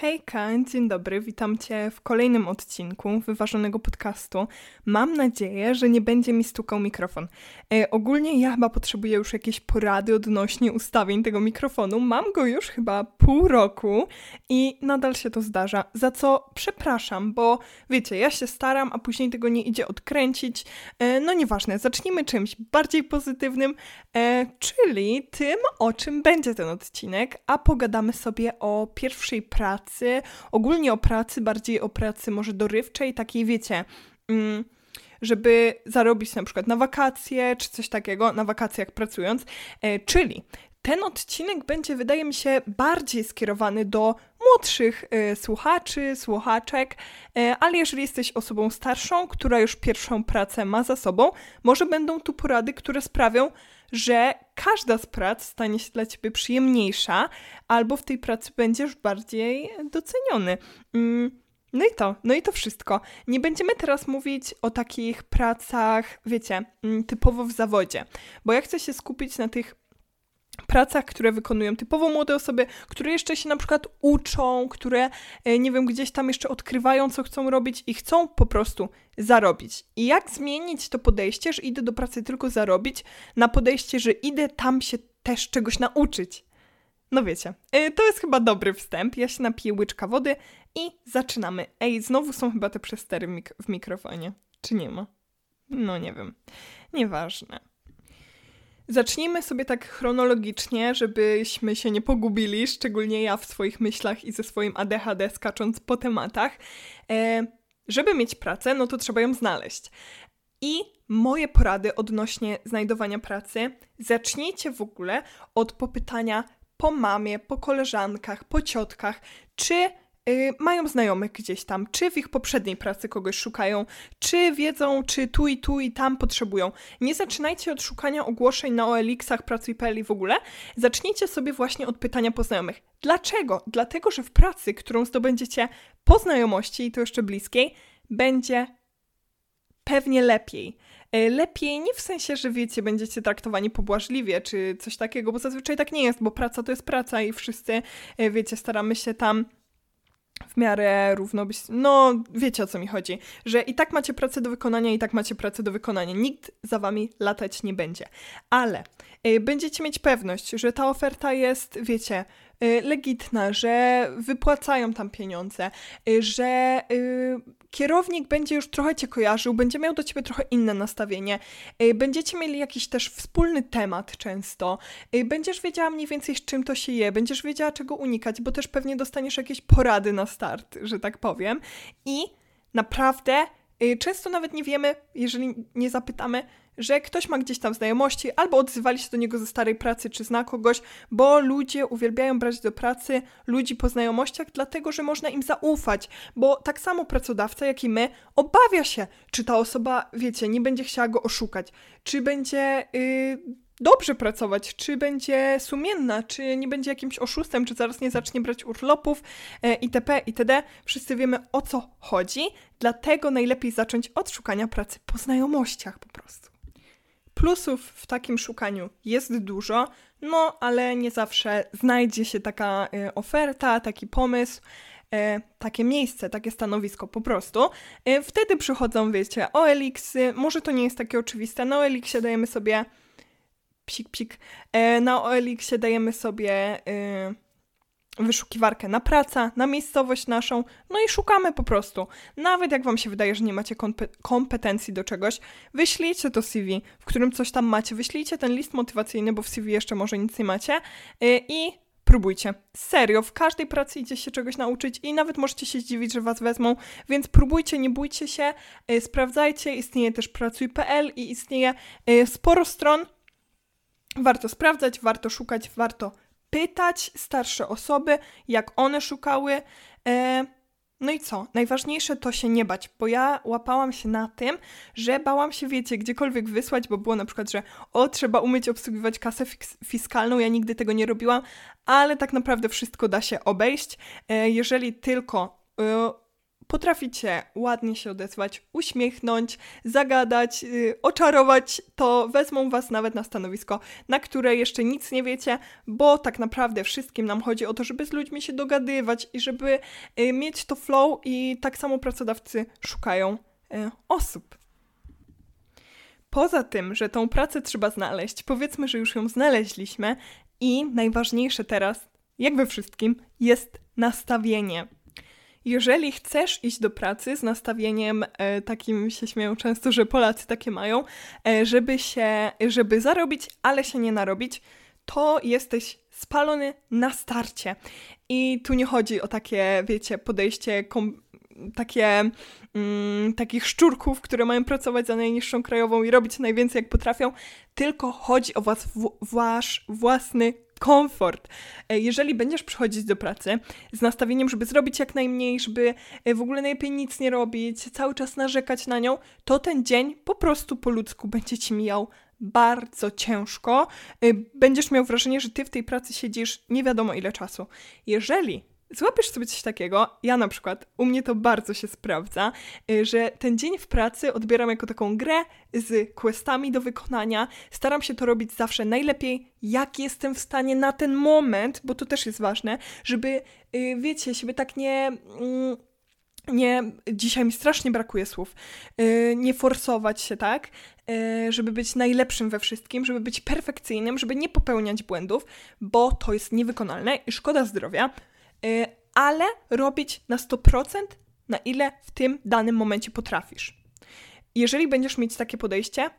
Hejka, dzień dobry, witam Cię w kolejnym odcinku wyważonego podcastu. Mam nadzieję, że nie będzie mi stukał mikrofon. E, ogólnie ja chyba potrzebuję już jakiejś porady odnośnie ustawień tego mikrofonu. Mam go już chyba pół roku i nadal się to zdarza, za co przepraszam, bo wiecie, ja się staram, a później tego nie idzie odkręcić. E, no nieważne, zacznijmy czymś bardziej pozytywnym, e, czyli tym, o czym będzie ten odcinek, a pogadamy sobie o pierwszej pracy pracy, ogólnie o pracy, bardziej o pracy może dorywczej, takiej wiecie, mm, żeby zarobić na przykład na wakacje, czy coś takiego, na wakacjach pracując. E, czyli ten odcinek będzie, wydaje mi się, bardziej skierowany do młodszych y, słuchaczy, słuchaczek, y, ale jeżeli jesteś osobą starszą, która już pierwszą pracę ma za sobą, może będą tu porady, które sprawią, że każda z prac stanie się dla ciebie przyjemniejsza, albo w tej pracy będziesz bardziej doceniony. Mm. No i to, no i to wszystko. Nie będziemy teraz mówić o takich pracach, wiecie, mm, typowo w zawodzie, bo ja chcę się skupić na tych pracach, które wykonują typowo młode osoby, które jeszcze się na przykład uczą, które, e, nie wiem, gdzieś tam jeszcze odkrywają, co chcą robić i chcą po prostu zarobić. I jak zmienić to podejście, że idę do pracy tylko zarobić, na podejście, że idę tam się też czegoś nauczyć. No wiecie, e, to jest chyba dobry wstęp. Ja się napiję łyczka wody i zaczynamy. Ej, znowu są chyba te przestery w, mik w mikrofonie. Czy nie ma? No nie wiem. Nieważne. Zacznijmy sobie tak chronologicznie, żebyśmy się nie pogubili, szczególnie ja w swoich myślach i ze swoim ADHD skacząc po tematach. E, żeby mieć pracę, no to trzeba ją znaleźć. I moje porady odnośnie znajdowania pracy, zacznijcie w ogóle od popytania po mamie, po koleżankach, po ciotkach, czy mają znajomych gdzieś tam, czy w ich poprzedniej pracy kogoś szukają, czy wiedzą, czy tu i tu i tam potrzebują. Nie zaczynajcie od szukania ogłoszeń na OLX-ach, pracuj.pl i w ogóle. Zacznijcie sobie właśnie od pytania po znajomych. Dlaczego? Dlatego, że w pracy, którą zdobędziecie po znajomości i to jeszcze bliskiej, będzie pewnie lepiej. Y, lepiej nie w sensie, że wiecie, będziecie traktowani pobłażliwie czy coś takiego, bo zazwyczaj tak nie jest, bo praca to jest praca i wszyscy, y, wiecie, staramy się tam w miarę równo być. No, wiecie o co mi chodzi. Że i tak macie pracę do wykonania, i tak macie pracę do wykonania. Nikt za wami latać nie będzie. Ale y, będziecie mieć pewność, że ta oferta jest, wiecie, y, legitna, że wypłacają tam pieniądze, y, że y, kierownik będzie już trochę cię kojarzył, będzie miał do ciebie trochę inne nastawienie, y, będziecie mieli jakiś też wspólny temat często, y, będziesz wiedziała mniej więcej z czym to się je, będziesz wiedziała czego unikać, bo też pewnie dostaniesz jakieś porady na start, że tak powiem. I naprawdę często nawet nie wiemy, jeżeli nie zapytamy, że ktoś ma gdzieś tam znajomości, albo odzywali się do niego ze starej pracy, czy zna kogoś, bo ludzie uwielbiają brać do pracy ludzi po znajomościach, dlatego że można im zaufać, bo tak samo pracodawca, jak i my, obawia się, czy ta osoba, wiecie, nie będzie chciała go oszukać, czy będzie. Yy, dobrze pracować, czy będzie sumienna, czy nie będzie jakimś oszustem, czy zaraz nie zacznie brać urlopów e, itp. itd. Wszyscy wiemy o co chodzi, dlatego najlepiej zacząć od szukania pracy po znajomościach po prostu. Plusów w takim szukaniu jest dużo, no ale nie zawsze znajdzie się taka y, oferta, taki pomysł, y, takie miejsce, takie stanowisko po prostu. Y, wtedy przychodzą, wiecie, OLX-y, może to nie jest takie oczywiste, na OLX-ie dajemy sobie psik, psik, na OLX-ie dajemy sobie wyszukiwarkę na pracę, na miejscowość naszą, no i szukamy po prostu. Nawet jak Wam się wydaje, że nie macie kompetencji do czegoś, wyślijcie to CV, w którym coś tam macie, wyślijcie ten list motywacyjny, bo w CV jeszcze może nic nie macie. Yy, i próbujcie. Serio, w każdej pracy idzie się czegoś nauczyć i nawet możecie się zdziwić, że Was wezmą, więc próbujcie, nie bójcie się, yy, sprawdzajcie, istnieje też pracuj.pl i istnieje sporo stron, Warto sprawdzać, warto szukać, warto pytać starsze osoby, jak one szukały. E, no i co? Najważniejsze to się nie bać, bo ja łapałam się na tym, że bałam się, wiecie, gdziekolwiek wysłać, bo było na przykład, że o, trzeba umieć obsługiwać kasę fiskalną, ja nigdy tego nie robiłam, ale tak naprawdę wszystko da się obejść, e, jeżeli tylko e, potraficie ładnie się odezwać, uśmiechnąć, zagadać, yy, oczarować, to wezmą was nawet na stanowisko, na które jeszcze nic nie wiecie, bo tak naprawdę wszystkim nam chodzi o to, żeby z ludźmi się dogadywać i żeby yy, mieć to flow i tak samo pracodawcy szukają yy, osób. Poza tym, że tą pracę trzeba znaleźć, powiedzmy, że już ją znaleźliśmy i najważniejsze teraz, jak we wszystkim, jest nastawienie. Jeżeli chcesz iść do pracy z nastawieniem e, takim, się śmieją często, że Polacy takie mają, e, żeby się, żeby zarobić, ale się nie narobić, to jesteś spalony na starcie. I tu nie chodzi o takie, wiecie, podejście kom takie mm, takich szczurków, które mają pracować za najniższą krajową i robić najwięcej jak potrafią, tylko chodzi o was, w, wasz własny komfort. E, jeżeli będziesz przychodzić do pracy z nastawieniem, żeby zrobić jak najmniej, żeby e, w ogóle najlepiej nic nie robić, cały czas narzekać na nią, to ten dzień po prostu po ludzku będzie ci mijał bardzo ciężko. E, będziesz miał wrażenie, że ty w tej pracy siedzisz nie wiadomo ile czasu. Jeżeli złapiesz sobie coś takiego, ja na przykład, u mnie to bardzo się sprawdza, y, że ten dzień w pracy odbieram jako taką grę z questami do wykonania. Staram się to robić zawsze najlepiej, jak jestem w stanie na ten moment, bo to też jest ważne, żeby, y, wiecie, siebie tak nie mm, nie, dzisiaj mi strasznie brakuje słów, y, nie forsować się, tak, żeby być najlepszym we wszystkim, żeby być perfekcyjnym, żeby nie popełniać błędów, bo to jest niewykonalne i szkoda zdrowia. Ale robić na 100% na ile w tym danym momencie potrafisz. Jeżeli będziesz mieć takie podejście,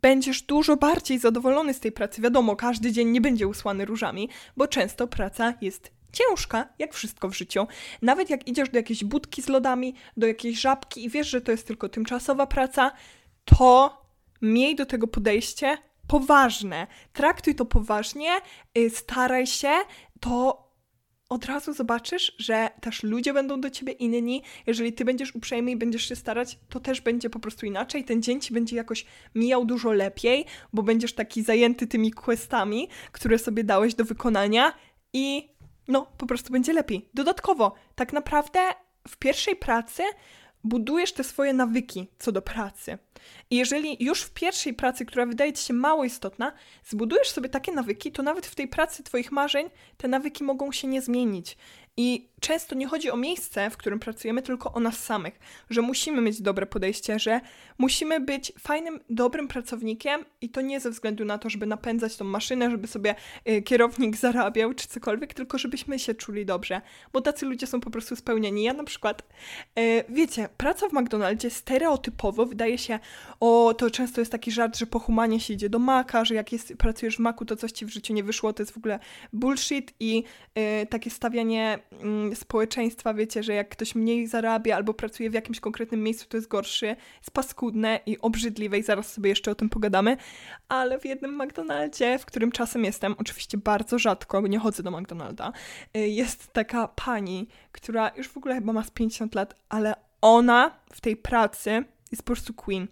będziesz dużo bardziej zadowolony z tej pracy. Wiadomo, każdy dzień nie będzie usłany różami, bo często praca jest ciężka, jak wszystko w życiu. Nawet jak idziesz do jakiejś budki z lodami, do jakiejś żabki i wiesz, że to jest tylko tymczasowa praca, to miej do tego podejście poważne. Traktuj to poważnie, y, staraj się, to od razu zobaczysz, że też ludzie będą do ciebie inni. Jeżeli ty będziesz uprzejmy i będziesz się starać, to też będzie po prostu inaczej. Ten dzień ci będzie jakoś mijał dużo lepiej, bo będziesz taki zajęty tymi questami, które sobie dałeś do wykonania i no, po prostu będzie lepiej. Dodatkowo, tak naprawdę w pierwszej pracy budujesz te swoje nawyki co do pracy. I jeżeli już w pierwszej pracy, która wydaje ci się mało istotna, zbudujesz sobie takie nawyki, to nawet w tej pracy Twoich marzeń te nawyki mogą się nie zmienić. I często nie chodzi o miejsce, w którym pracujemy, tylko o nas samych, że musimy mieć dobre podejście, że musimy być fajnym, dobrym pracownikiem i to nie ze względu na to, żeby napędzać tą maszynę, żeby sobie y, kierownik zarabiał czy cokolwiek, tylko żebyśmy się czuli dobrze, bo tacy ludzie są po prostu spełnieni. Ja na przykład, y, wiecie, praca w McDonaldzie stereotypowo wydaje się, o, to często jest taki żart, że po humanie się idzie do maka, że jak jest, pracujesz w maku, to coś ci w życiu nie wyszło, to jest w ogóle bullshit i y, takie stawianie społeczeństwa, wiecie, że jak ktoś mniej zarabia albo pracuje w jakimś konkretnym miejscu, to jest gorszy, jest paskudne i obrzydliwe i zaraz sobie jeszcze o tym pogadamy, ale w jednym McDonaldzie, w którym czasem jestem, oczywiście bardzo rzadko, nie chodzę do McDonalda, y, jest taka pani, która już w ogóle chyba ma z 50 lat, ale ona w tej pracy jest po prostu queen.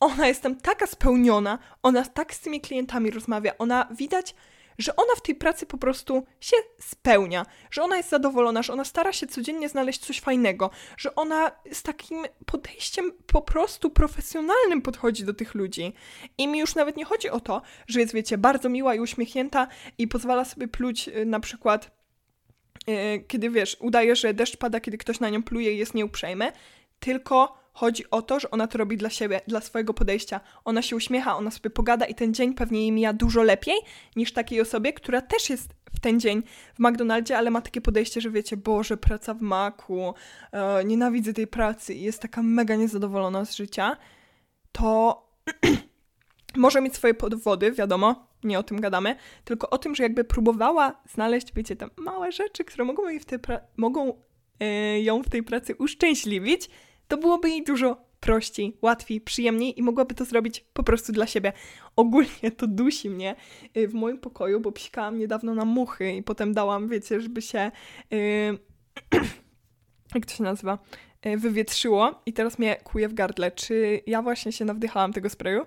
Ona jest tam taka spełniona, ona tak z tymi klientami rozmawia, ona widać, że ona w tej pracy po prostu się spełnia, że ona jest zadowolona, że ona stara się codziennie znaleźć coś fajnego, że ona z takim podejściem po prostu profesjonalnym podchodzi do tych ludzi. I mi już nawet nie chodzi o to, że jest, wiecie, bardzo miła i uśmiechnięta i pozwala sobie pluć y, na przykład, yy, kiedy wiesz, udaje, że deszcz pada, kiedy ktoś na nią pluje i jest nieuprzejmy, tylko Chodzi o to, że ona to robi dla siebie, dla swojego podejścia. Ona się uśmiecha, ona sobie pogada i ten dzień pewnie jej mija dużo lepiej niż takiej osobie, która też jest w ten dzień w McDonaldzie, ale ma takie podejście, że wiecie, Boże, praca w maku, e, nienawidzę tej pracy i jest taka mega niezadowolona z życia, to może mieć swoje podwody, wiadomo, nie o tym gadamy, tylko o tym, że jakby próbowała znaleźć, wiecie, te małe rzeczy, które mogą, jej w tej mogą e, ją w tej pracy uszczęśliwić, to byłoby jej dużo prościej, łatwiej, przyjemniej i mogłaby to zrobić po prostu dla siebie. Ogólnie to dusi mnie y, w moim pokoju, bo psikałam niedawno na muchy i potem dałam, wiecie, żeby się... Yy, jak to się nazywa? Yy, wywietrzyło i teraz mnie kuje w gardle. Czy ja właśnie się nawdychałam tego sprayu?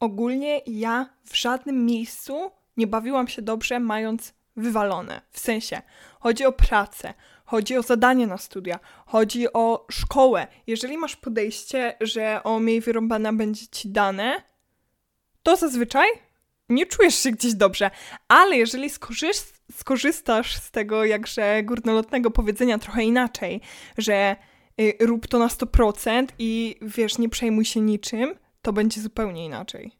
Ogólnie ja w żadnym miejscu nie bawiłam się dobrze, mając wywalone. W sensie, chodzi o pracę, chodzi o zadanie na studia, chodzi o szkołę. Jeżeli masz podejście, że o miej wyrąbana będzie ci dane, to zazwyczaj nie czujesz się gdzieś dobrze. Ale jeżeli skorzyst skorzystasz z tego jakże górnolotnego powiedzenia trochę inaczej, że y, rób to na 100% i wiesz, nie przejmuj się niczym, to będzie zupełnie inaczej.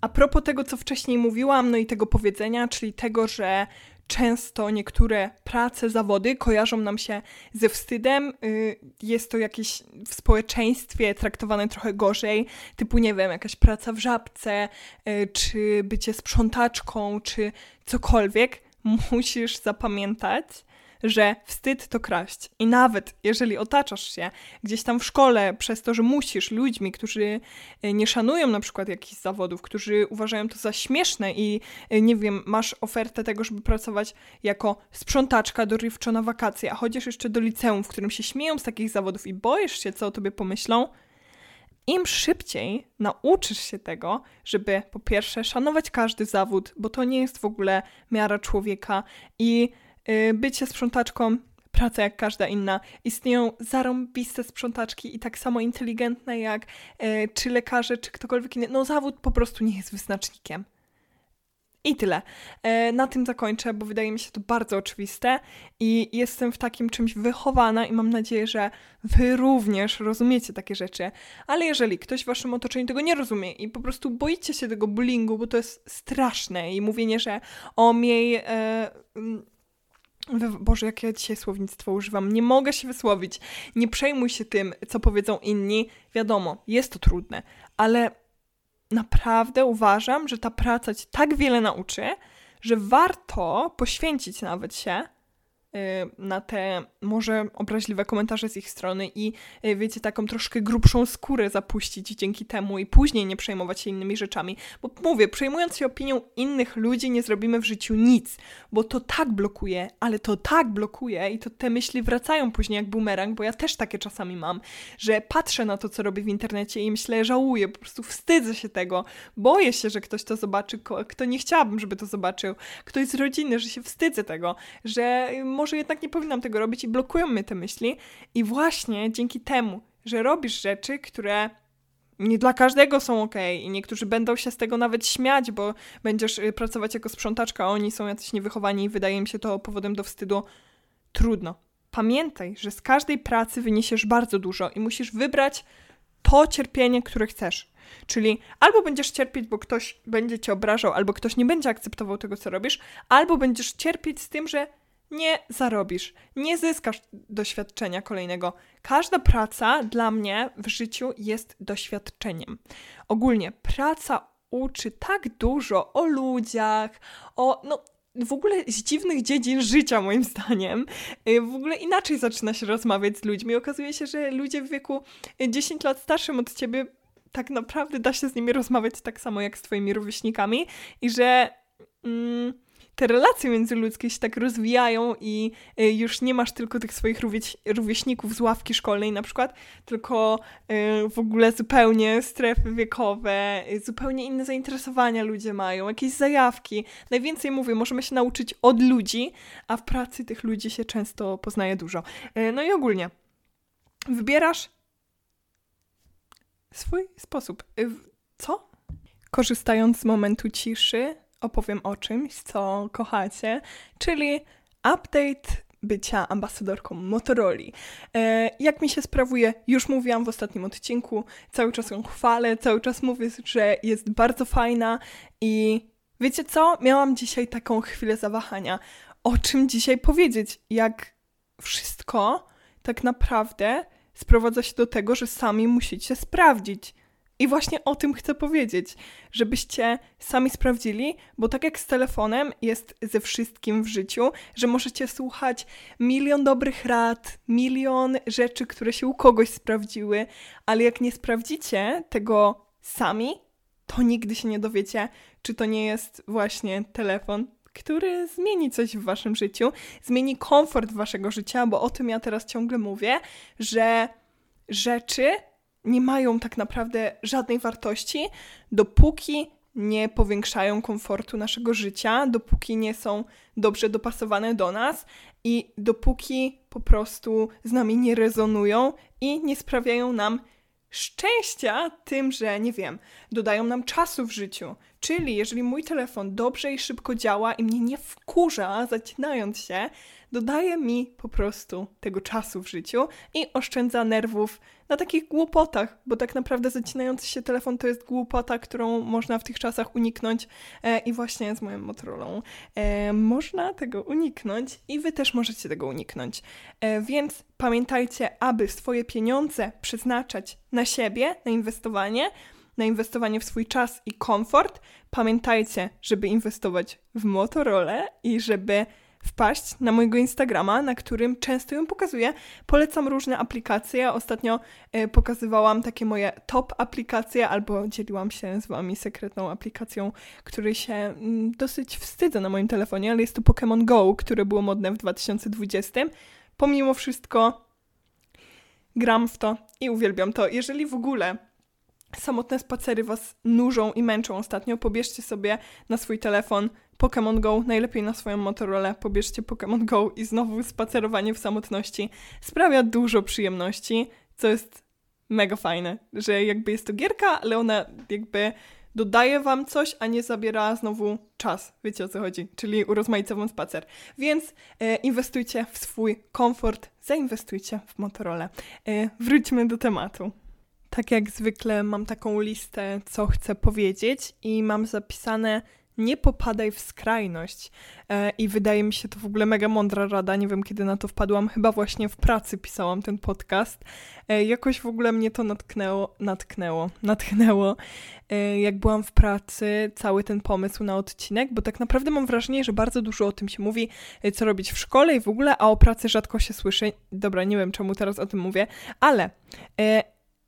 A propos tego, co wcześniej mówiłam, no i tego powiedzenia, czyli tego, że często niektóre prace, zawody kojarzą nam się ze wstydem. Y, jest to jakieś w społeczeństwie traktowane trochę gorzej, typu nie wiem, jakaś praca w żabce, y, czy bycie sprzątaczką, czy cokolwiek. Musisz zapamiętać, że wstyd to kraść. I nawet jeżeli otaczasz się gdzieś tam w szkole przez to, że musisz ludźmi, którzy e, nie szanują na przykład jakichś zawodów, którzy uważają to za śmieszne i e, nie wiem, masz ofertę tego, żeby pracować jako sprzątaczka dorywczo na wakacje, a chodzisz jeszcze do liceum, w którym się śmieją z takich zawodów i boisz się, co o tobie pomyślą, im szybciej nauczysz się tego, żeby po pierwsze szanować każdy zawód, bo to nie jest w ogóle miara człowieka i Y, bycie sprzątaczką, praca jak każda inna. Istnieją zarąbiste sprzątaczki i tak samo inteligentne jak y, czy lekarze, czy ktokolwiek inny. No zawód po prostu nie jest wyznacznikiem. I tyle. Y, na tym zakończę, bo wydaje mi się to bardzo oczywiste i jestem w takim czymś wychowana i mam nadzieję, że wy również rozumiecie takie rzeczy. Ale jeżeli ktoś w waszym otoczeniu tego nie rozumie i po prostu boicie się tego bullyingu, bo to jest straszne i mówienie, że o miej... E, Boże, jakie ja dzisiaj słownictwo używam. Nie mogę się wysłowić. Nie przejmuj się tym, co powiedzą inni. Wiadomo, jest to trudne, ale naprawdę uważam, że ta praca ci tak wiele nauczy, że warto poświęcić nawet się na te może obraźliwe komentarze z ich strony i y, wiecie, taką troszkę grubszą skórę zapuścić dzięki temu i później nie przejmować się innymi rzeczami. Bo mówię, przejmując się opinią innych ludzi nie zrobimy w życiu nic, bo to tak blokuje, ale to tak blokuje i to te myśli wracają później jak bumerang, bo ja też takie czasami mam, że patrzę na to, co robię w internecie i myślę, żałuję, po prostu wstydzę się tego, boję się, że ktoś to zobaczy, kto nie chciałabym, żeby to zobaczył, ktoś z rodziny, że się wstydzę tego, że może jednak nie powinnam tego robić i blokują mnie te myśli. I właśnie dzięki temu, że robisz rzeczy, które nie dla każdego są ok i niektórzy będą się z tego nawet śmiać, bo będziesz y, pracować jako sprzątaczka, a oni są jacyś niewychowani i wydaje mi się to powodem do wstydu. Trudno. Pamiętaj, że z każdej pracy wyniesiesz bardzo dużo i musisz wybrać to cierpienie, które chcesz. Czyli albo będziesz cierpieć, bo ktoś będzie cię obrażał, albo ktoś nie będzie akceptował tego, co robisz, albo będziesz cierpieć z tym, że nie zarobisz, nie zyskasz doświadczenia kolejnego. Każda praca dla mnie w życiu jest doświadczeniem. Ogólnie praca uczy tak dużo o ludziach, o no w ogóle z dziwnych dziedzin życia, moim zdaniem. Y, w ogóle inaczej zaczyna się rozmawiać z ludźmi. Okazuje się, że ludzie w wieku 10 lat starszym od ciebie tak naprawdę da się z nimi rozmawiać tak samo jak z twoimi rówieśnikami i że. Mm, te relacje międzyludzkie się tak rozwijają i y, już nie masz tylko tych swoich rówieśników z ławki szkolnej na przykład, tylko y, w ogóle zupełnie strefy wiekowe, y, zupełnie inne zainteresowania ludzie mają, jakieś zajawki. Najwięcej mówię, możemy się nauczyć od ludzi, a w pracy tych ludzi się często poznaje dużo. No i ogólnie wybierasz swój sposób. Co? Korzystając z momentu ciszy, opowiem o czymś, co kochacie, czyli update bycia ambasadorką Motorola. E, jak mi się sprawuje, już mówiłam w ostatnim odcinku, cały czas ją chwalę, cały czas mówię, że jest bardzo fajna i wiecie co? Miałam dzisiaj taką chwilę zawahania. O czym dzisiaj powiedzieć? Jak wszystko tak naprawdę sprowadza się do tego, że sami musicie sprawdzić. I właśnie o tym chcę powiedzieć, żebyście sami sprawdzili, bo tak jak z telefonem jest ze wszystkim w życiu, że możecie słuchać milion dobrych rad, milion rzeczy, które się u kogoś sprawdziły, ale jak nie sprawdzicie tego sami, to nigdy się nie dowiecie, czy to nie jest właśnie telefon, który zmieni coś w waszym życiu, zmieni komfort waszego życia, bo o tym ja teraz ciągle mówię, że rzeczy nie mają tak naprawdę żadnej wartości, dopóki nie powiększają komfortu naszego życia, dopóki nie są dobrze dopasowane do nas i dopóki po prostu z nami nie rezonują i nie sprawiają nam szczęścia tym, że nie wiem, dodają nam czasu w życiu. Czyli jeżeli mój telefon dobrze i szybko działa i mnie nie wkurza, zacinając się, dodaje mi po prostu tego czasu w życiu i oszczędza nerwów na takich głupotach, bo tak naprawdę zacinający się telefon to jest głupota, którą można w tych czasach uniknąć e, i właśnie z moją Motorolą e, można tego uniknąć i wy też możecie tego uniknąć. E, więc pamiętajcie, aby swoje pieniądze przeznaczać na siebie, na inwestowanie, na inwestowanie w swój czas i komfort. Pamiętajcie, żeby inwestować w Motorola i żeby wpaść na mojego Instagrama, na którym często ją pokazuję. Polecam różne aplikacje. Ostatnio y, pokazywałam takie moje top aplikacje, albo dzieliłam się z Wami sekretną aplikacją, której się y, dosyć wstydzę na moim telefonie, ale jest to Pokémon Go, które było modne w 2020. Pomimo wszystko gram w to i uwielbiam to. Jeżeli w ogóle samotne spacery Was nużą i męczą ostatnio, pobierzcie sobie na swój telefon Pokémon Go, najlepiej na swoją Motorola, pobierzcie Pokémon Go i znowu spacerowanie w samotności sprawia dużo przyjemności, co jest mega fajne, że jakby jest to gierka, ale ona jakby dodaje wam coś, a nie zabiera znowu czas. Wiecie o co chodzi? Czyli urozmaica wam spacer. Więc e, inwestujcie w swój komfort, zainwestujcie w Motorola. E, wróćmy do tematu. Tak jak zwykle mam taką listę, co chcę powiedzieć i mam zapisane nie popadaj w skrajność. E, I wydaje mi się to w ogóle mega mądra rada. Nie wiem, kiedy na to wpadłam. Chyba właśnie w pracy pisałam ten podcast. E, jakoś w ogóle mnie to natknęło, natknęło, natchnęło. E, jak byłam w pracy, cały ten pomysł na odcinek, bo tak naprawdę mam wrażenie, że bardzo dużo o tym się mówi, co robić w szkole i w ogóle, a o pracy rzadko się słyszy. Dobra, nie wiem, czemu teraz o tym mówię, ale.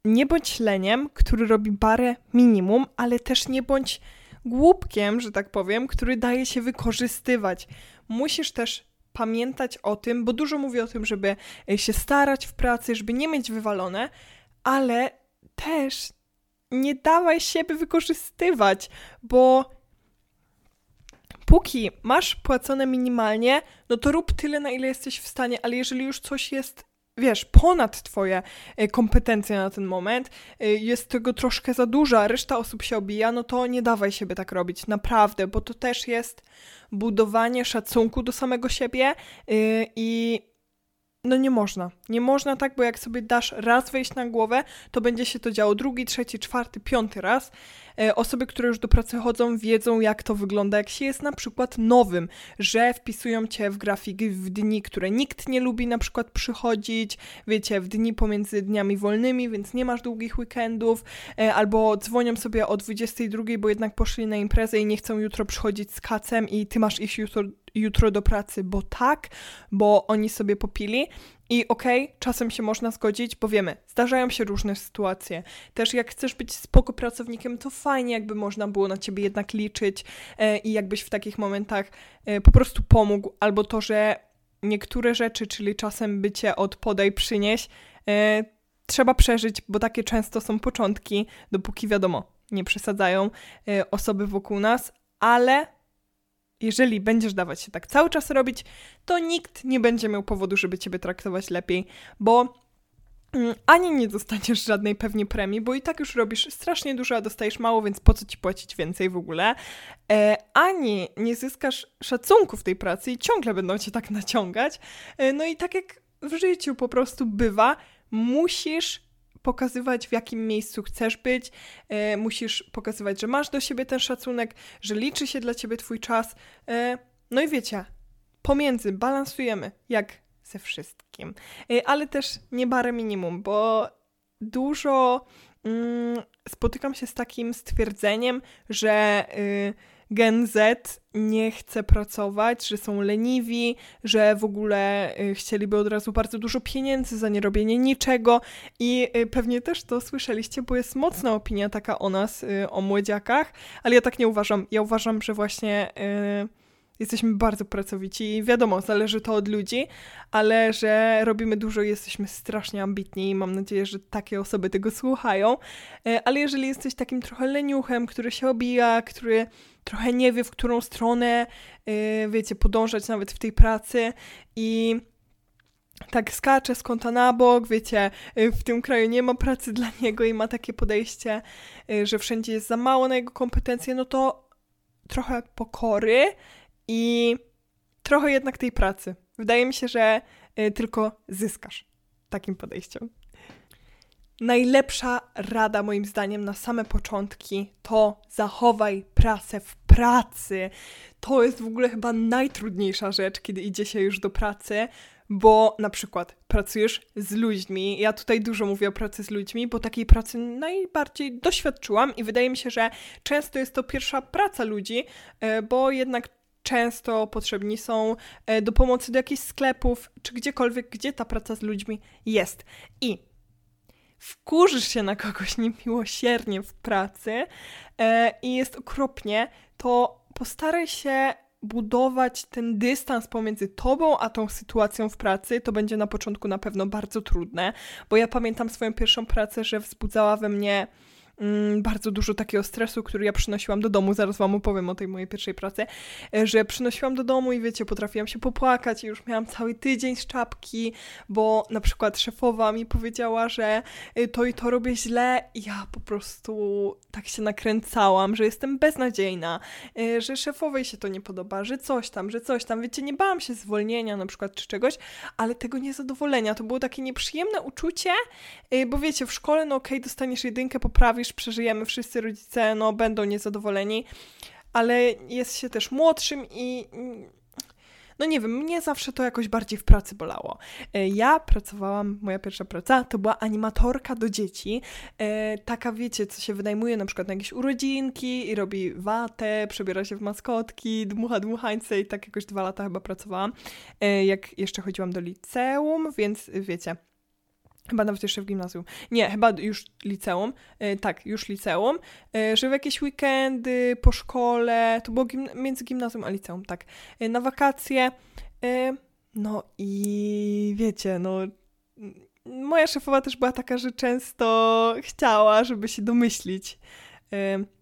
Nie bądź leniem, który robi barę minimum, ale też nie bądź głupkiem, że tak powiem, który daje się wykorzystywać. Musisz też pamiętać o tym, bo dużo mówię o tym, żeby e, się starać w pracy, żeby nie mieć wywalone, ale też nie dawaj siebie wykorzystywać, bo póki masz płacone minimalnie, no to rób tyle, na ile jesteś w stanie, ale jeżeli już coś jest wiesz, ponad twoje e, kompetencje na ten moment, e, jest tego troszkę za dużo, a reszta osób się obija, no to nie dawaj siebie tak robić, naprawdę, bo to też jest budowanie szacunku do samego siebie e, i no nie można. Nie można tak, bo jak sobie dasz raz wejść na głowę, to będzie się to działo drugi, trzeci, czwarty, piąty raz. E, osoby, które już do pracy chodzą, wiedzą, jak to wygląda, jak się jest na przykład nowym, że wpisują cię w grafik w dni, które nikt nie lubi na przykład przychodzić, wiecie, w dni pomiędzy dniami wolnymi, więc nie masz długich weekendów, e, albo dzwonią sobie o 22, bo jednak poszli na imprezę i nie chcą jutro przychodzić z kacem i ty masz iść jutro jutro do pracy, bo tak, bo oni sobie popili. I okej, okay, czasem się można zgodzić, bo wiemy, zdarzają się różne sytuacje. Też jak chcesz być spoko pracownikiem, to fajnie jakby można było na ciebie jednak liczyć e, i jakbyś w takich momentach e, po prostu pomógł, albo to, że niektóre rzeczy, czyli czasem bycie od podaj przynieś, e, trzeba przeżyć, bo takie często są początki, dopóki wiadomo, nie przesadzają e, osoby wokół nas, ale jeżeli będziesz dawać się tak cały czas robić, to nikt nie będzie miał powodu, żeby ciebie traktować lepiej, bo mm, ani nie dostaniesz żadnej pewnie premii, bo i tak już robisz strasznie dużo, a dostajesz mało, więc po co ci płacić więcej w ogóle? E, ani nie zyskasz szacunku w tej pracy i ciągle będą cię tak naciągać. E, no i tak jak w życiu po prostu bywa, musisz pokazywać, w jakim miejscu chcesz być, e, musisz pokazywać, że masz do siebie ten szacunek, że liczy się dla ciebie twój czas. E, no i wiecie, pomiędzy balansujemy, jak ze wszystkim, e, ale też nie barę minimum, bo dużo mm, spotykam się z takim stwierdzeniem, że. Y, Gen Z nie chce pracować, że są leniwi, że w ogóle y, chcieliby od razu bardzo dużo pieniędzy za nierobienie niczego i y, pewnie też to słyszeliście, bo jest mocna opinia taka o nas, y, o młodziakach, ale ja tak nie uważam. Ja uważam, że właśnie jesteśmy bardzo pracowici i wiadomo, zależy to od ludzi, ale że robimy dużo jesteśmy strasznie ambitni i mam nadzieję, że takie osoby tego słuchają. E, ale jeżeli jesteś takim trochę leniuchem, który się obija, który trochę nie wie, w którą stronę, e, wiecie, podążać nawet w tej pracy i tak skacze z kąta na bok, wiecie, e, w tym kraju nie ma pracy dla niego i ma takie podejście, że wszędzie jest za mało na jego kompetencje, no to trochę pokory i trochę jednak tej pracy. Wydaje mi się, że y, tylko zyskasz takim podejściem. Najlepsza rada, moim zdaniem, na same początki to zachowaj pracę w pracy. To jest w ogóle chyba najtrudniejsza rzecz, kiedy idzie się już do pracy, bo na przykład pracujesz z ludźmi. Ja tutaj dużo mówię o pracy z ludźmi, bo takiej pracy najbardziej doświadczyłam i wydaje mi się, że często jest to pierwsza praca ludzi, y, bo jednak często potrzebni są e, do pomocy do jakichś sklepów, czy gdziekolwiek, gdzie ta praca z ludźmi jest. I wkurzysz się na kogoś niemiłosiernie w pracy e, i jest okropnie, to postaraj się budować ten dystans pomiędzy tobą a tą sytuacją w pracy, to będzie na początku na pewno bardzo trudne, bo ja pamiętam swoją pierwszą pracę, że wzbudzała we mnie Mm, bardzo dużo takiego stresu, który ja przynosiłam do domu, zaraz wam opowiem o tej mojej pierwszej pracy, e, że przynosiłam do domu i wiecie, potrafiłam się popłakać i już miałam cały tydzień z czapki, bo na przykład szefowa mi powiedziała, że e, to i to robię źle i ja po prostu tak się nakręcałam, że jestem beznadziejna, e, że szefowej się to nie podoba, że coś tam, że coś tam, wiecie, nie bałam się zwolnienia na przykład czy czegoś, ale tego niezadowolenia, to było takie nieprzyjemne uczucie, bo wiecie, w szkole, no okej, okay, dostaniesz jedynkę, poprawisz przeżyjemy, wszyscy rodzice no, będą niezadowoleni, ale jest się też młodszym i no nie wiem, mnie zawsze to jakoś bardziej w pracy bolało. E, ja pracowałam, moja pierwsza praca to była animatorka do dzieci. E, taka, wiecie, co się wynajmuje na przykład na jakieś urodzinki i robi watę, przebiera się w maskotki, dmucha dmuchańce i tak jakoś dwa lata chyba pracowałam, e, jak jeszcze chodziłam do liceum, więc wiecie, Chyba nawet jeszcze w gimnazjum. Nie, chyba już liceum. E, tak, już liceum. E, że w jakieś weekendy, po szkole, to było między gimnazjum a liceum, tak. E, na wakacje. no i wiecie, no. Moja szefowa też była taka, że często chciała, żeby się domyślić.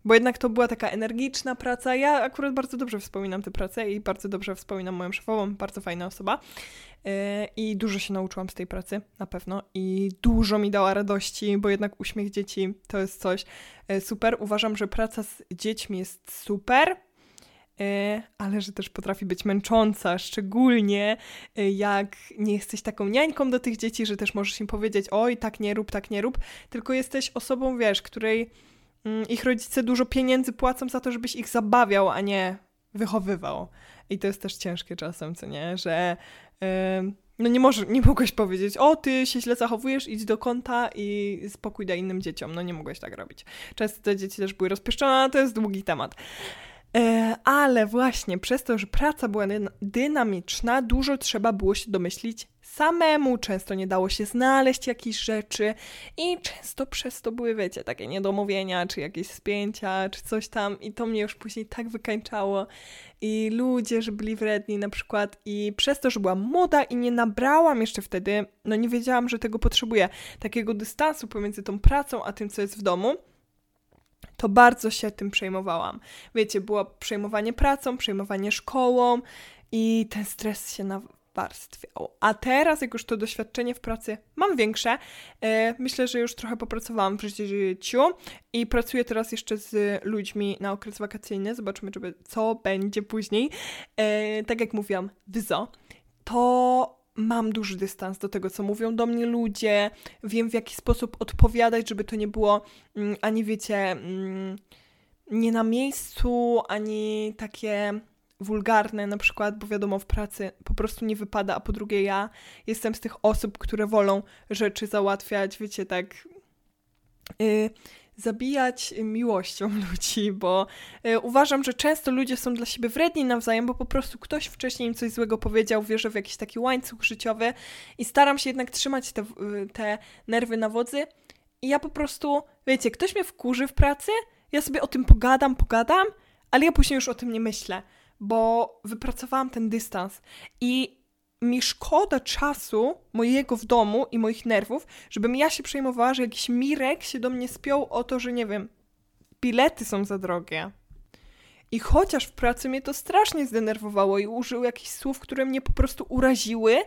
Bo jednak to była taka energiczna praca. Ja akurat bardzo dobrze wspominam tę pracę i bardzo dobrze wspominam moją szefową, bardzo fajna osoba. E, I dużo się nauczyłam z tej pracy, na pewno. I dużo mi dała radości, bo jednak uśmiech dzieci to jest coś e, super. Uważam, że praca z dziećmi jest super, e, ale że też potrafi być męcząca, szczególnie jak nie jesteś taką niańką do tych dzieci, że też możesz im powiedzieć: Oj, tak nie rób, tak nie rób, tylko jesteś osobą, wiesz, której mm, ich rodzice dużo pieniędzy płacą za to, żebyś ich zabawiał, a nie wychowywał. I to jest też ciężkie czasem, co nie, że no nie, może, nie mogłeś powiedzieć, o ty się źle zachowujesz, idź do kąta i spokój daj innym dzieciom. No nie mogłeś tak robić. Często te dzieci też były rozpieszczone, ale to jest długi temat. E, ale właśnie przez to, że praca była dynamiczna, dużo trzeba było się domyślić samemu, często nie dało się znaleźć jakichś rzeczy i często przez to były, wiecie, takie niedomówienia, czy jakieś spięcia, czy coś tam. I to mnie już później tak wykańczało. I ludzie, że byli wredni na przykład. I przez to, że byłam młoda i nie nabrałam jeszcze wtedy, no nie wiedziałam, że tego potrzebuję, takiego dystansu pomiędzy tą pracą, a tym, co jest w domu, to bardzo się tym przejmowałam. Wiecie, było przejmowanie pracą, przejmowanie szkołą i ten stres się nawarstwiał. A teraz, jak już to doświadczenie w pracy mam większe, e, myślę, że już trochę popracowałam w życiu i pracuję teraz jeszcze z ludźmi na okres wakacyjny. Zobaczymy, co będzie później. E, tak jak mówiłam, wyzo, to mam duży dystans do tego, co mówią do mnie ludzie, wiem w jaki sposób odpowiadać, żeby to nie było mm, ani wiecie, mm, nie na miejscu, ani takie wulgarne na przykład, bo wiadomo w pracy po prostu nie wypada, a po drugie ja jestem z tych osób, które wolą rzeczy załatwiać, wiecie, tak yy, zabijać miłością ludzi, bo y, uważam, że często ludzie są dla siebie wredni nawzajem, bo po prostu ktoś wcześniej im coś złego powiedział, wierzę w jakiś taki łańcuch życiowy i staram się jednak trzymać te, te nerwy na wodzy. I ja po prostu, wiecie, ktoś mnie wkurzy w pracy, ja sobie o tym pogadam, pogadam, ale ja później już o tym nie myślę, bo wypracowałam ten dystans. I mi szkoda czasu mojego w domu i moich nerwów, żebym ja się przejmowała, że jakiś Mirek się do mnie spiął o to, że nie wiem, bilety są za drogie. I chociaż w pracy mnie to strasznie zdenerwowało i użył jakichś słów, które mnie po prostu uraziły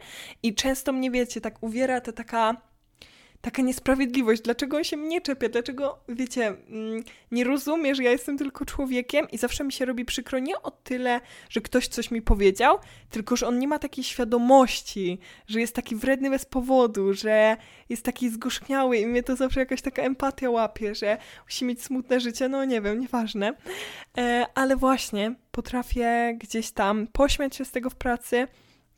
i często mnie, wiecie, tak uwiera ta taka taka niesprawiedliwość, dlaczego on się mnie czepia, dlaczego, wiecie, mm, nie rozumie, że ja jestem tylko człowiekiem i zawsze mi się robi przykro nie o tyle, że ktoś coś mi powiedział, tylko że on nie ma takiej świadomości, że jest taki wredny bez powodu, że jest taki zgorzkniały i mnie to zawsze jakaś taka empatia łapie, że musi mieć smutne życie, no nie wiem, nieważne. E, ale właśnie potrafię gdzieś tam pośmiać się z tego w pracy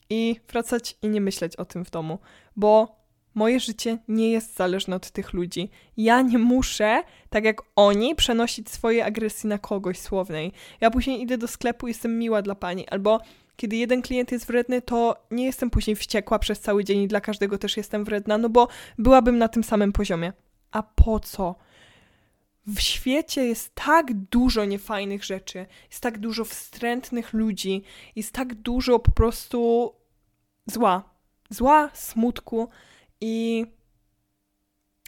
i wracać i nie myśleć o tym w domu, bo Moje życie nie jest zależne od tych ludzi. Ja nie muszę, tak jak oni, przenosić swojej agresji na kogoś słownej. Ja później idę do sklepu jestem miła dla pani, albo kiedy jeden klient jest wredny, to nie jestem później wściekła przez cały dzień i dla każdego też jestem wredna, no bo byłabym na tym samym poziomie. A po co? W świecie jest tak dużo niefajnych rzeczy, jest tak dużo wstrętnych ludzi, jest tak dużo po prostu zła. Zła, smutku i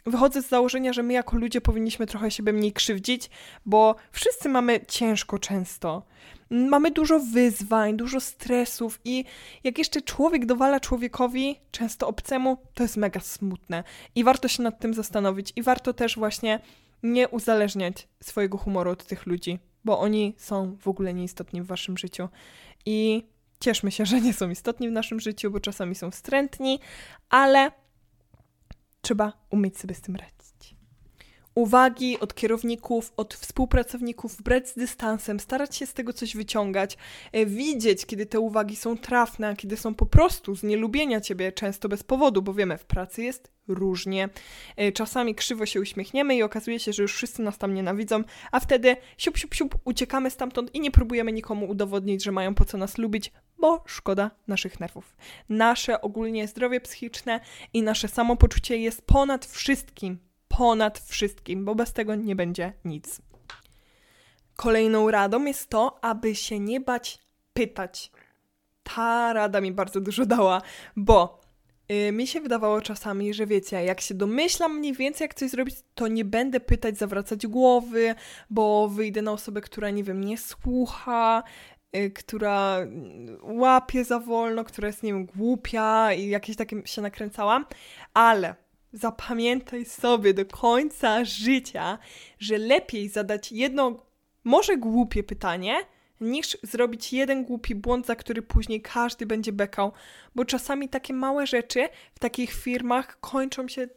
wychodzę z założenia, że my jako ludzie powinniśmy trochę siebie mniej krzywdzić, bo wszyscy mamy ciężko często. Mamy dużo wyzwań, dużo stresów i jak jeszcze człowiek dowala człowiekowi, często obcemu, to jest mega smutne. I warto się nad tym zastanowić i warto też właśnie nie uzależniać swojego humoru od tych ludzi, bo oni są w ogóle nieistotni w waszym życiu. I cieszmy się, że nie są istotni w naszym życiu, bo czasami są wstrętni, ale trzeba umieć sobie z tym radzić. Uwagi od kierowników, od współpracowników, brać z dystansem, starać się z tego coś wyciągać, e, widzieć, kiedy te uwagi są trafne, kiedy są po prostu z nielubienia ciebie, często bez powodu, bo wiemy, w pracy jest różnie. E, czasami krzywo się uśmiechniemy i okazuje się, że już wszyscy nas tam nienawidzą, a wtedy siup, siup, siup, uciekamy stamtąd i nie próbujemy nikomu udowodnić, że mają po co nas lubić, bo szkoda naszych nerwów. Nasze ogólnie zdrowie psychiczne i nasze samopoczucie jest ponad wszystkim, ponad wszystkim, bo bez tego nie będzie nic. Kolejną radą jest to, aby się nie bać pytać. Ta rada mi bardzo dużo dała, bo yy, mi się wydawało czasami, że wiecie, jak się domyślam mniej więcej, jak coś zrobić, to nie będę pytać, zawracać głowy, bo wyjdę na osobę, która, nie wiem, nie słucha, Y, która łapie za wolno, która jest, nie wiem, głupia i jakieś takie się nakręcałam, ale zapamiętaj sobie do końca życia, że lepiej zadać jedno, może głupie pytanie, niż zrobić jeden głupi błąd, za który później każdy będzie bekał, bo czasami takie małe rzeczy w takich firmach kończą się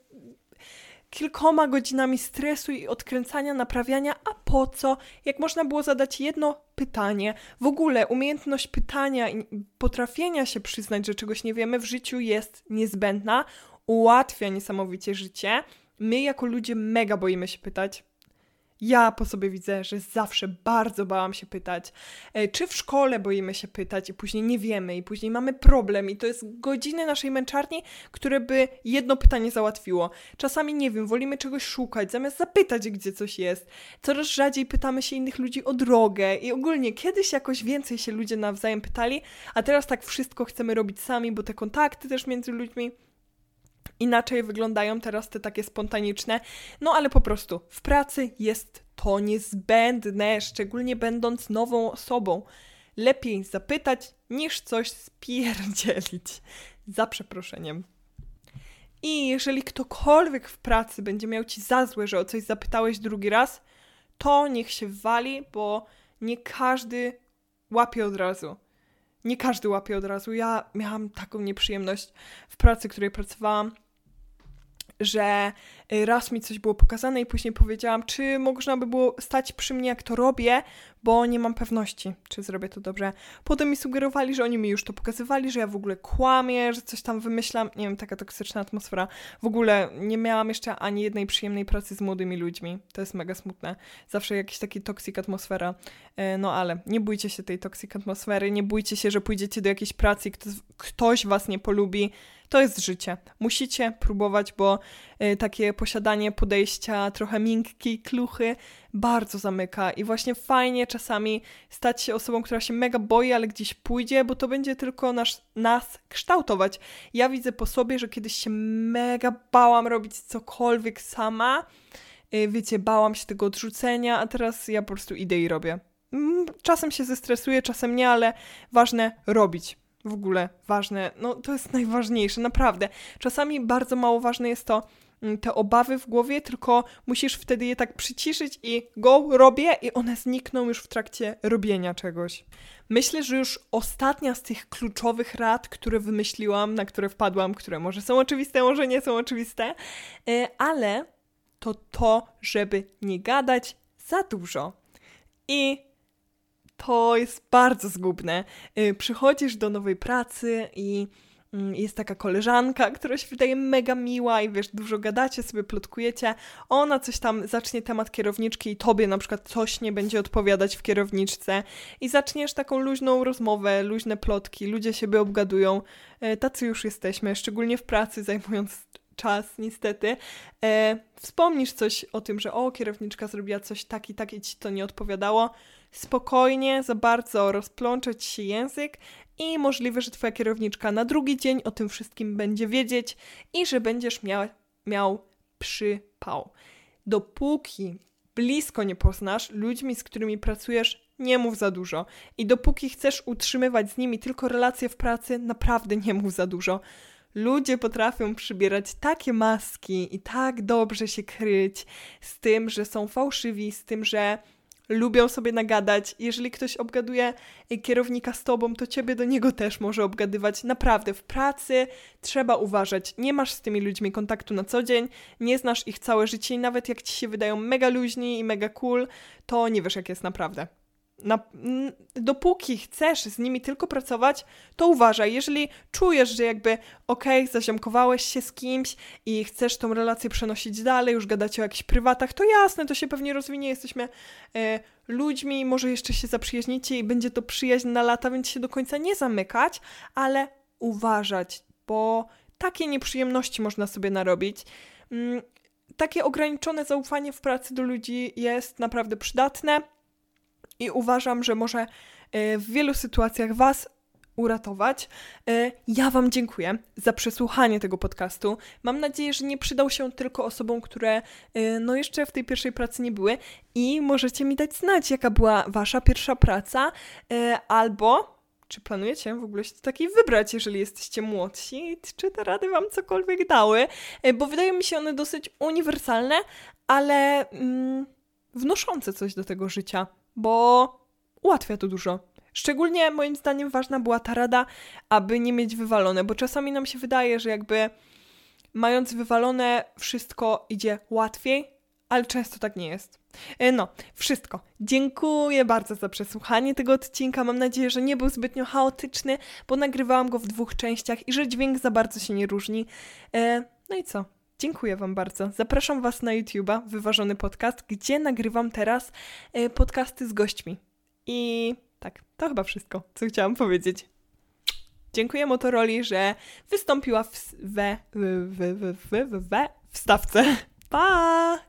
kilkoma godzinami stresu i odkręcania, naprawiania, a po co? Jak można było zadać jedno pytanie? W ogóle umiejętność pytania i potrafienia się przyznać, że czegoś nie wiemy w życiu jest niezbędna, ułatwia niesamowicie życie. My jako ludzie mega boimy się pytać, ja po sobie widzę, że zawsze bardzo bałam się pytać, e, czy w szkole boimy się pytać i później nie wiemy i później mamy problem i to jest godziny naszej męczarni, które by jedno pytanie załatwiło. Czasami nie wiem, wolimy czegoś szukać, zamiast zapytać, gdzie coś jest. Coraz rzadziej pytamy się innych ludzi o drogę i ogólnie kiedyś jakoś więcej się ludzie nawzajem pytali, a teraz tak wszystko chcemy robić sami, bo te kontakty też między ludźmi inaczej wyglądają teraz te takie spontaniczne, no ale po prostu w pracy jest to niezbędne, szczególnie będąc nową osobą. Lepiej zapytać niż coś spierdzielić. Za przeproszeniem. I jeżeli ktokolwiek w pracy będzie miał ci za złe, że o coś zapytałeś drugi raz, to niech się wali, bo nie każdy łapie od razu. Nie każdy łapie od razu. Ja miałam taką nieprzyjemność w pracy, której pracowałam że y, raz mi coś było pokazane i później powiedziałam, czy można by było stać przy mnie, jak to robię, bo nie mam pewności, czy zrobię to dobrze. Potem mi sugerowali, że oni mi już to pokazywali, że ja w ogóle kłamię, że coś tam wymyślam. Nie wiem, taka toksyczna atmosfera. W ogóle nie miałam jeszcze ani jednej przyjemnej pracy z młodymi ludźmi. To jest mega smutne. Zawsze jakiś taki toksik atmosfera. E, no ale nie bójcie się tej toksik atmosfery, nie bójcie się, że pójdziecie do jakiejś pracy i ktoś, ktoś was nie polubi To jest życie. Musicie próbować, bo y, takie posiadanie podejścia trochę miękkiej kluchy bardzo zamyka i właśnie fajnie czasami stać się osobą, która się mega boi, ale gdzieś pójdzie, bo to będzie tylko nas, nas kształtować. Ja widzę po sobie, że kiedyś się mega bałam robić cokolwiek sama, y, wiecie, bałam się tego odrzucenia, a teraz ja po prostu idę i robię. Mm, czasem się zestresuję, czasem nie, ale ważne robić w ogóle ważne. No to jest najważniejsze, naprawdę. Czasami bardzo mało ważne jest to, mm, te obawy w głowie, tylko musisz wtedy je tak przyciszyć i go, robię i one znikną już w trakcie robienia czegoś. Myślę, że już ostatnia z tych kluczowych rad, które wymyśliłam, na które wpadłam, które może są oczywiste, może nie są oczywiste, e, ale to to, żeby nie gadać za dużo. I to jest bardzo zgubne. Y, przychodzisz do nowej pracy i mm, jest taka koleżanka, która się wydaje mega miła i wiesz, dużo gadacie, sobie plotkujecie, ona coś tam zacznie temat kierowniczki i tobie na przykład coś nie będzie odpowiadać w kierowniczce i zaczniesz taką luźną rozmowę, luźne plotki, ludzie siebie obgadują, y, tacy już jesteśmy, szczególnie w pracy, zajmując czas, niestety. E, wspomnisz coś o tym, że o, kierowniczka zrobiła coś tak i tak i ci to nie odpowiadało, spokojnie, za bardzo rozplączać się język i możliwe, że twoja kierowniczka na drugi dzień o tym wszystkim będzie wiedzieć i że będziesz miał, miał przypał. Dopóki blisko nie poznasz ludźmi, z którymi pracujesz, nie mów za dużo. I dopóki chcesz utrzymywać z nimi tylko relacje w pracy, naprawdę nie mów za dużo. Ludzie potrafią przybierać takie maski i tak dobrze się kryć z tym, że są fałszywi, z tym, że lubią sobie nagadać. Jeżeli ktoś obgaduje kierownika z tobą, to ciebie do niego też może obgadywać. Naprawdę, w pracy trzeba uważać. Nie masz z tymi ludźmi kontaktu na co dzień, nie znasz ich całe życie i nawet jak ci się wydają mega luźni i mega cool, to nie wiesz, jak jest naprawdę na, dopóki chcesz z nimi tylko pracować, to uważaj. Jeżeli czujesz, że jakby okej, okay, zaziomkowałeś się z kimś i chcesz tą relację przenosić dalej, już gadacie o jakichś prywatach, to jasne, to się pewnie rozwinie. Jesteśmy e, ludźmi, może jeszcze się zaprzyjaźnicie i będzie to przyjaźń na lata, więc się do końca nie zamykać, ale uważać, bo takie nieprzyjemności można sobie narobić. Mm, takie ograniczone zaufanie w pracy do ludzi jest naprawdę przydatne i uważam, że może e, w wielu sytuacjach Was uratować. E, ja Wam dziękuję za przesłuchanie tego podcastu. Mam nadzieję, że nie przydał się tylko osobom, które e, no jeszcze w tej pierwszej pracy nie były i możecie mi dać znać, jaka była Wasza pierwsza praca albo czy planujecie w ogóle się takiej wybrać, jeżeli jesteście młodsi? Czy te rady Wam cokolwiek dały? Bo wydają mi się one dosyć uniwersalne, ale mm, wnoszące coś do tego życia bo ułatwia to dużo. Szczególnie moim zdaniem ważna była ta rada, aby nie mieć wywalone, bo czasami nam się wydaje, że jakby mając wywalone wszystko idzie łatwiej, ale często tak nie jest. E, no, wszystko. Dziękuję bardzo za przesłuchanie tego odcinka. Mam nadzieję, że nie był zbytnio chaotyczny, bo nagrywałam go w dwóch częściach i że dźwięk za bardzo się nie różni. E, no i co? Dziękuję Wam bardzo. Zapraszam Was na YouTube'a, Wyważony Podcast, gdzie nagrywam teraz e, podcasty z gośćmi. I tak, to chyba wszystko, co chciałam powiedzieć. Dziękuję Motorola, że wystąpiła w, we, w, w, w, w, we wstawce. Pa!